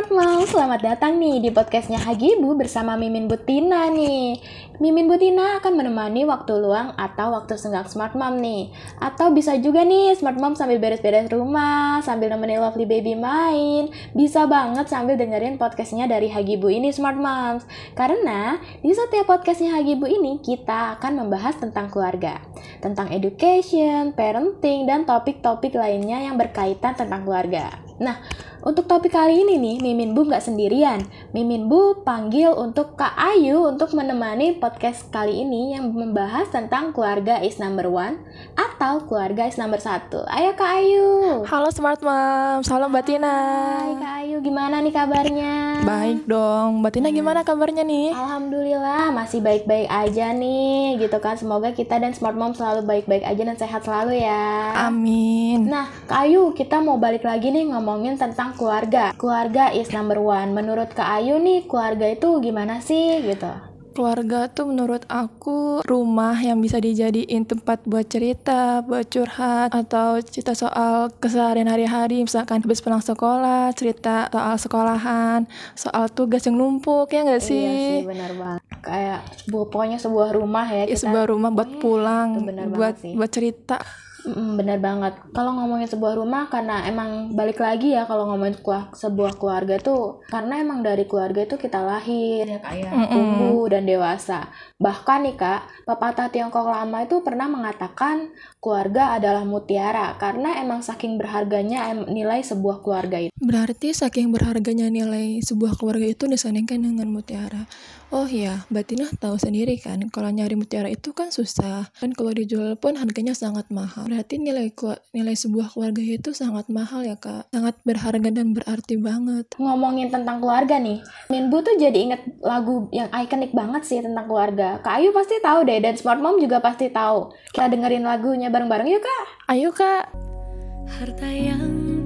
selamat datang nih di podcastnya Hagibu bersama Mimin Butina nih. Mimin Butina akan menemani waktu luang atau waktu senggang Smart Mom nih. Atau bisa juga nih Smart Mom sambil beres-beres rumah, sambil nemenin lovely baby main. Bisa banget sambil dengerin podcastnya dari Hagibu ini Smart Moms. Karena di setiap podcastnya Hagibu ini kita akan membahas tentang keluarga. Tentang education, parenting, dan topik-topik lainnya yang berkaitan tentang keluarga. Nah, untuk topik kali ini nih, Mimin Bu nggak sendirian. Mimin Bu panggil untuk Kak Ayu untuk menemani podcast kali ini yang membahas tentang keluarga is number one atau keluarga is number satu. Ayo Kak Ayu. Halo Smart Mom, salam Mbak Tina. Hai Kak Ayu, gimana nih kabarnya? Baik dong, Mbak Tina gimana kabarnya nih? Alhamdulillah masih baik-baik aja nih, gitu kan. Semoga kita dan Smart Mom selalu baik-baik aja dan sehat selalu ya. Amin. Nah, Kak Ayu, kita mau balik lagi nih ngomongin tentang keluarga. Keluarga is number one. Menurut Kak Ayu nih, keluarga itu gimana sih gitu? Keluarga tuh menurut aku rumah yang bisa dijadiin tempat buat cerita, buat curhat, atau cerita soal keseharian hari-hari, misalkan habis pulang sekolah, cerita soal sekolahan, soal tugas yang numpuk, ya nggak sih? Iya sih, benar banget. Kayak pokoknya sebuah rumah ya Ya, kita. sebuah rumah buat Pokoknya pulang, buat buat cerita. Mm, bener banget. Kalau ngomongin sebuah rumah karena emang balik lagi ya kalau ngomongin sebuah keluarga tuh karena emang dari keluarga itu kita lahir ya kak ya, tumbuh dan dewasa. Bahkan nih kak, pepatah Tiongkok lama itu pernah mengatakan keluarga adalah mutiara karena emang saking berharganya nilai sebuah keluarga itu. Berarti saking berharganya nilai sebuah keluarga itu disandingkan dengan mutiara. Oh iya, Mbak Tina tahu sendiri kan, kalau nyari mutiara itu kan susah. Dan kalau dijual pun harganya sangat mahal. Berarti nilai nilai sebuah keluarga itu sangat mahal ya kak. Sangat berharga dan berarti banget. Ngomongin tentang keluarga nih, Minbu tuh jadi inget lagu yang ikonik banget sih tentang keluarga. Kak Ayu pasti tahu deh dan Smart Mom juga pasti tahu. Kita dengerin lagunya bareng-bareng yuk kak. Ayo kak, Harta yang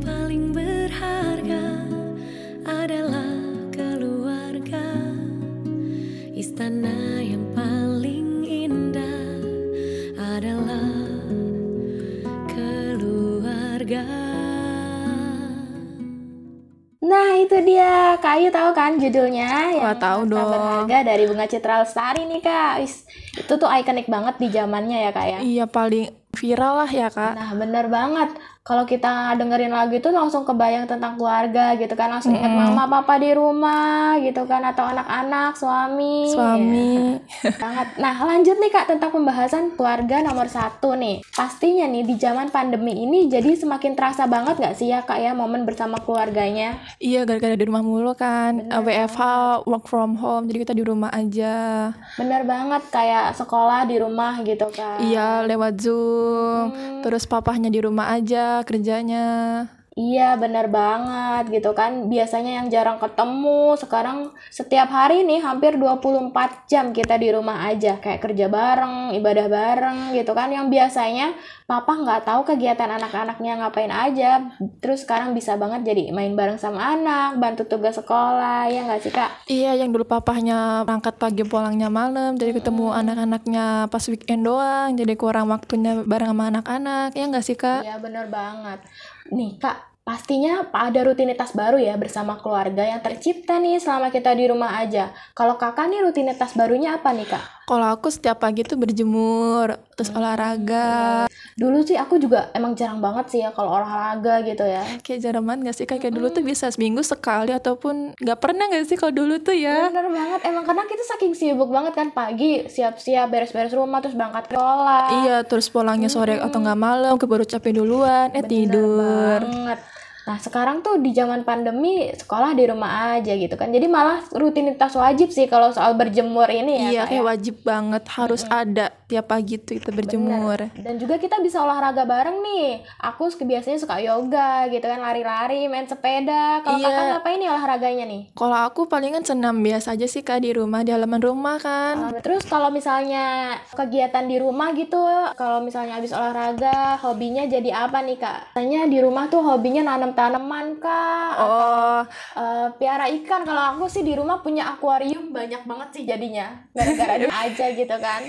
Ayu tahu kan judulnya Wah, yang tahu Harta dong. Berharga dari Bunga Citra Lestari nih Kak. Wis, itu tuh ikonik banget di zamannya ya Kak ya. iya paling viral lah ya kak. Nah bener banget. Kalau kita dengerin lagu itu langsung kebayang tentang keluarga gitu kan, langsung ingat Mm-mm. mama papa di rumah gitu kan, atau anak-anak, suami. Suami. Ya. Nah lanjut nih Kak tentang pembahasan keluarga nomor satu nih. Pastinya nih di zaman pandemi ini jadi semakin terasa banget nggak sih ya Kak ya momen bersama keluarganya? Iya gara-gara di rumah mulu kan. Bener WFH, work from home, jadi kita di rumah aja. Bener banget kayak sekolah di rumah gitu kan. Iya, lewat Zoom. Hmm. Terus papahnya di rumah aja kerjanya. Iya bener banget gitu kan. Biasanya yang jarang ketemu sekarang setiap hari nih hampir 24 jam kita di rumah aja. Kayak kerja bareng, ibadah bareng gitu kan. Yang biasanya papa nggak tahu kegiatan anak-anaknya ngapain aja. Terus sekarang bisa banget jadi main bareng sama anak, bantu tugas sekolah, ya nggak sih kak? Iya, yang dulu papahnya berangkat pagi pulangnya malam, jadi ketemu anak-anaknya pas weekend doang, jadi kurang waktunya bareng sama anak-anak. Ya nggak sih kak? Iya bener banget. Nih kak, pastinya ada rutinitas baru ya bersama keluarga yang tercipta nih selama kita di rumah aja. Kalau kakak nih rutinitas barunya apa nih kak? Kalau aku setiap pagi tuh berjemur, terus olahraga. Dulu sih aku juga emang jarang banget sih ya kalau olahraga gitu ya. Kayak jarang banget nggak sih? Kayak dulu tuh bisa seminggu sekali ataupun nggak pernah nggak sih kalau dulu tuh ya? Bener banget, emang karena kita saking sibuk banget kan pagi siap-siap beres-beres rumah terus berangkat ke sekolah. Iya, terus pulangnya sore atau nggak malam, keburu capek duluan, eh Bener tidur. banget. Nah sekarang tuh di zaman pandemi sekolah di rumah aja gitu kan. Jadi malah rutinitas wajib sih kalau soal berjemur ini ya. Iya, kayak ya. wajib banget harus ada tiap pagi tuh kita berjemur. Bener. Dan juga kita bisa olahraga bareng nih. Aku suka- biasanya suka yoga gitu kan, lari-lari, main sepeda. Kalau Iya. kakak ngapain nih olahraganya nih? Kalau aku palingan senam biasa aja sih kak di rumah, di halaman rumah kan. Uh, terus kalau misalnya kegiatan di rumah gitu, kalau misalnya habis olahraga, hobinya jadi apa nih kak? Tanya di rumah tuh hobinya nanam tanaman kak, Oh, Eh, piara ikan. Kalau aku sih di rumah punya akuarium banyak banget sih jadinya, gara-gara aja gitu kan.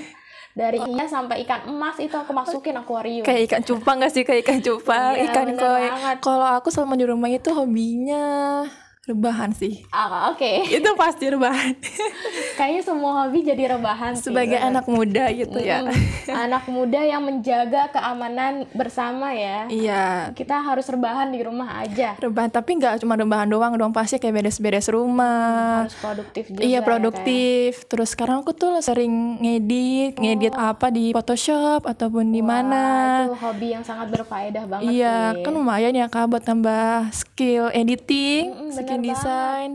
Dari ikan sampai ikan emas itu aku masukin akuarium. kayak ikan cupang gak sih kayak ikan cupang, Iya, ikan koi. Kalau aku selama di rumah itu hobinya rebahan sih Ah, Oke, itu pasti rebahan kayaknya semua hobi jadi rebahan sih, sebagai bener. anak muda gitu ya Mm-mm. anak muda yang menjaga keamanan bersama ya. iya Kita harus rebahan di rumah aja. rebahan tapi nggak cuma rebahan doang dong pasti kayak beres-beres rumah Harus produktif juga. Iya ya, produktif. Terus sekarang aku tuh sering ngedit, ngedit apa di Photoshop ataupun di mana. Itu hobi yang sangat berfaedah banget Iya, sih. kan lumayan ya kak buat tambah skill editing, Mm-mm, skill bener design.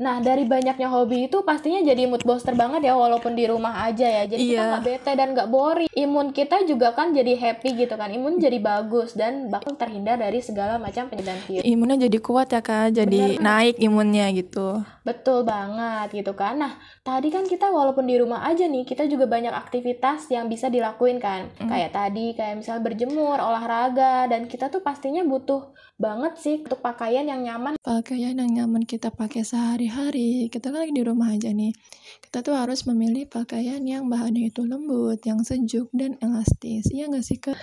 Nah, dari banyaknya hobi itu pastinya jadi mood booster banget ya walaupun di rumah aja ya. Jadi kita Iya. nggak bete dan nggak boring. Imun kita juga kan jadi happy gitu kan. Imun jadi bagus dan bakal terhindar dari segala macam penyakit. Imunnya jadi kuat ya kak, jadi Bener. naik imunnya gitu. Betul banget gitu kan. Nah, tadi kan kita walaupun di rumah aja nih, kita juga banyak aktivitas yang bisa dilakuin kan. Kayak tadi, kayak misal berjemur, olahraga, dan kita tuh pastinya butuh banget sih untuk pakaian yang nyaman. Pakaian yang nyaman kita pakai sehari-hari. Kita kan lagi di rumah aja nih. Kita tuh harus memilih pakaian yang bahannya itu lembut, yang sejuk dan elastis. Iya nggak sih kak?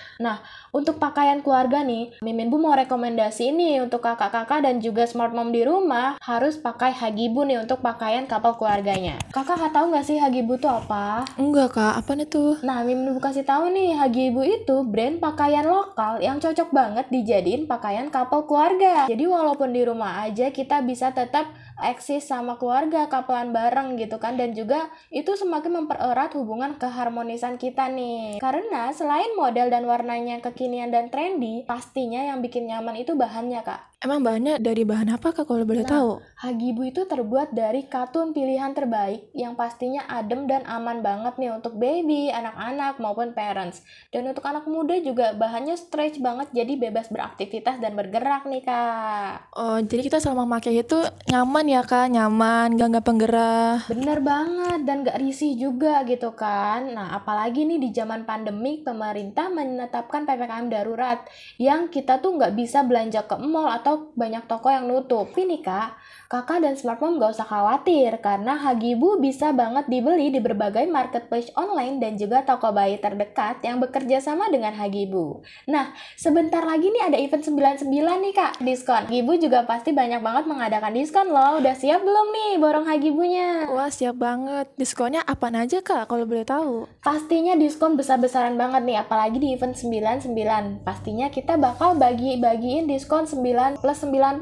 Untuk pakaian keluarga nih, Mimin Bu mau rekomendasi ini untuk kakak-kakak dan juga smart mom di rumah harus pakai Hagibu nih untuk pakaian kapal keluarganya. Kakak tahu nggak sih Hagibu tuh apa? Enggak kak, apa nih tuh? Nah, Mimin Bu kasih tahu nih, Hagibu itu brand pakaian lokal yang cocok banget dijadiin pakaian couple keluarga. Jadi walaupun di rumah aja kita bisa tetap eksis sama keluarga, kapelan bareng gitu kan dan juga itu semakin mempererat hubungan keharmonisan kita nih. Karena selain model dan warnanya kekinian dan trendy, pastinya yang bikin nyaman itu bahannya, Kak. Emang bahannya dari bahan apa kak kalau boleh Nah, tahu? Hagibu itu terbuat dari katun pilihan terbaik yang pastinya adem dan aman banget nih untuk baby, anak-anak maupun parents. Dan untuk anak muda juga bahannya stretch banget jadi bebas beraktivitas dan bergerak nih kak. Oh, jadi kita selama pakai itu nyaman ya kak, nyaman, gak nggak penggerah. Bener banget dan gak risih juga gitu kan. Nah apalagi nih di zaman pandemik pemerintah menetapkan PPKM darurat yang kita tuh nggak bisa belanja ke mall atau banyak toko yang nutup. Nih kak, kakak dan smart mom gak usah khawatir karena Hagibu bisa banget dibeli di berbagai marketplace online dan juga toko bayi terdekat yang bekerja sama dengan Hagibu. Nah, sebentar lagi nih ada event 99 nih kak, diskon. Hagibu juga pasti banyak banget mengadakan diskon loh. Udah siap belum nih borong Hagibunya? Wah siap banget. Diskonnya apa aja kak kalau boleh tahu? Pastinya diskon besar-besaran banget nih, apalagi di event 99. Pastinya kita bakal bagi-bagiin diskon 9 plus 9%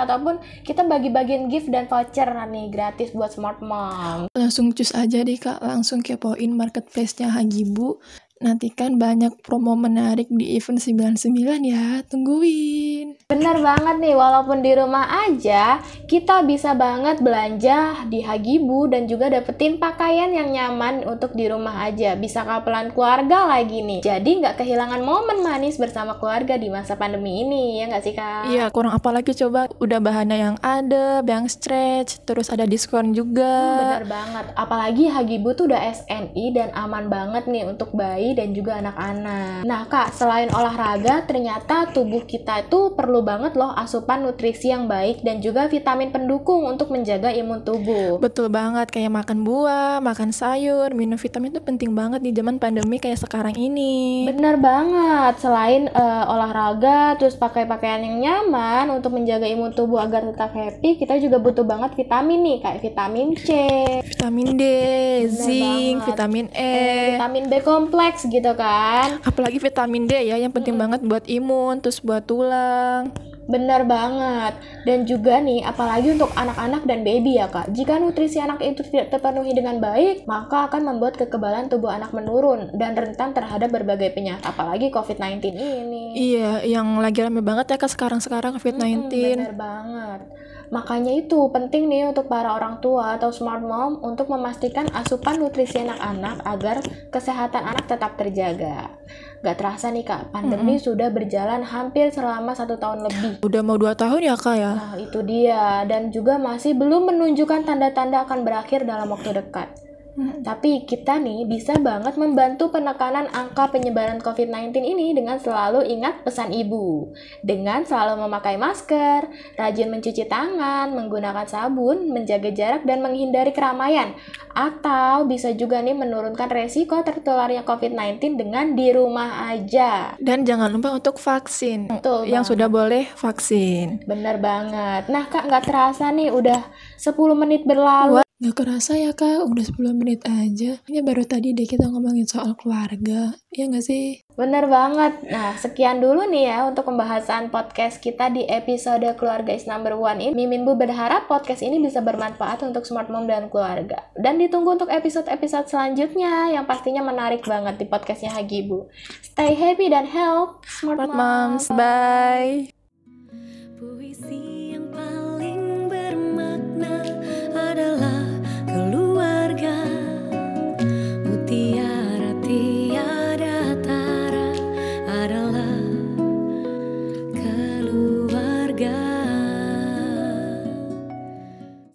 ataupun kita bagi-bagiin gift dan voucher nih gratis buat smart mom. Langsung cus aja deh kak, langsung kepoin marketplace-nya Hagibu. Nantikan banyak promo menarik di event 99 ya, tungguin. Bener banget nih, walaupun di rumah aja, kita bisa banget belanja di Hagibu dan juga dapetin pakaian yang nyaman untuk di rumah aja. Bisa kapelan keluarga lagi nih. Jadi nggak kehilangan momen manis bersama keluarga di masa pandemi ini, ya nggak sih kak? Iya, kurang apa lagi coba? Udah bahannya yang ada, yang stretch, terus ada diskon juga. Bener banget, apalagi Hagibu tuh udah SNI dan aman banget nih untuk bayi dan juga anak-anak. Nah kak, selain olahraga, ternyata tubuh kita itu perlu banget loh asupan nutrisi yang baik dan juga vitamin pendukung untuk menjaga imun tubuh. Betul banget, kayak makan buah, makan sayur, minum vitamin itu penting banget di zaman pandemi kayak sekarang ini. Bener banget, selain eh, olahraga, terus pakai pakaian yang nyaman untuk menjaga imun tubuh agar tetap happy, kita juga butuh banget vitamin nih, kayak vitamin C, Vitamin D, zinc, banget. vitamin E. eh, vitamin B kompleks gitu kan. Apalagi vitamin D ya yang penting banget buat imun, terus buat tulang. Bener banget. Dan juga nih, apalagi untuk anak-anak dan baby ya kak. Jika nutrisi anak itu tidak terpenuhi dengan baik, maka akan membuat kekebalan tubuh anak menurun dan rentan terhadap berbagai penyakit. Apalagi COVID-19 ini. Iya, yang lagi rame banget ya kak sekarang-sekarang COVID-19. Mm-mm, bener banget. Makanya itu penting nih untuk para orang tua atau smart mom untuk memastikan asupan nutrisi anak-anak agar kesehatan anak tetap terjaga. Gak terasa nih kak, pandemi sudah berjalan hampir selama satu tahun lebih. Udah mau dua tahun ya kak ya? Nah, itu dia. Dan juga masih belum menunjukkan tanda-tanda akan berakhir dalam waktu dekat. Tapi kita nih bisa banget membantu penekanan angka penyebaran COVID-19 ini dengan selalu ingat pesan ibu. Dengan selalu memakai masker, rajin mencuci tangan, menggunakan sabun, menjaga jarak dan menghindari keramaian. Atau bisa juga nih menurunkan resiko tertularnya COVID-19 dengan di rumah aja. Dan jangan lupa untuk vaksin. Betul Yang banget. sudah boleh vaksin. Bener banget. Nah kak nggak terasa nih udah 10 menit berlalu. Gak kerasa ya kak, udah 10 menit aja. Ini baru tadi deh kita ngomongin soal keluarga. Iya gak sih? Bener banget. Nah, sekian dulu nih ya untuk pembahasan podcast kita di episode Keluarga is Number One ini. Mimin Bu berharap podcast ini bisa bermanfaat untuk smart mom dan keluarga. Dan ditunggu untuk episode-episode selanjutnya yang pastinya menarik banget di podcastnya Hagibu. Stay happy dan help smart, Smart mom. moms, bye.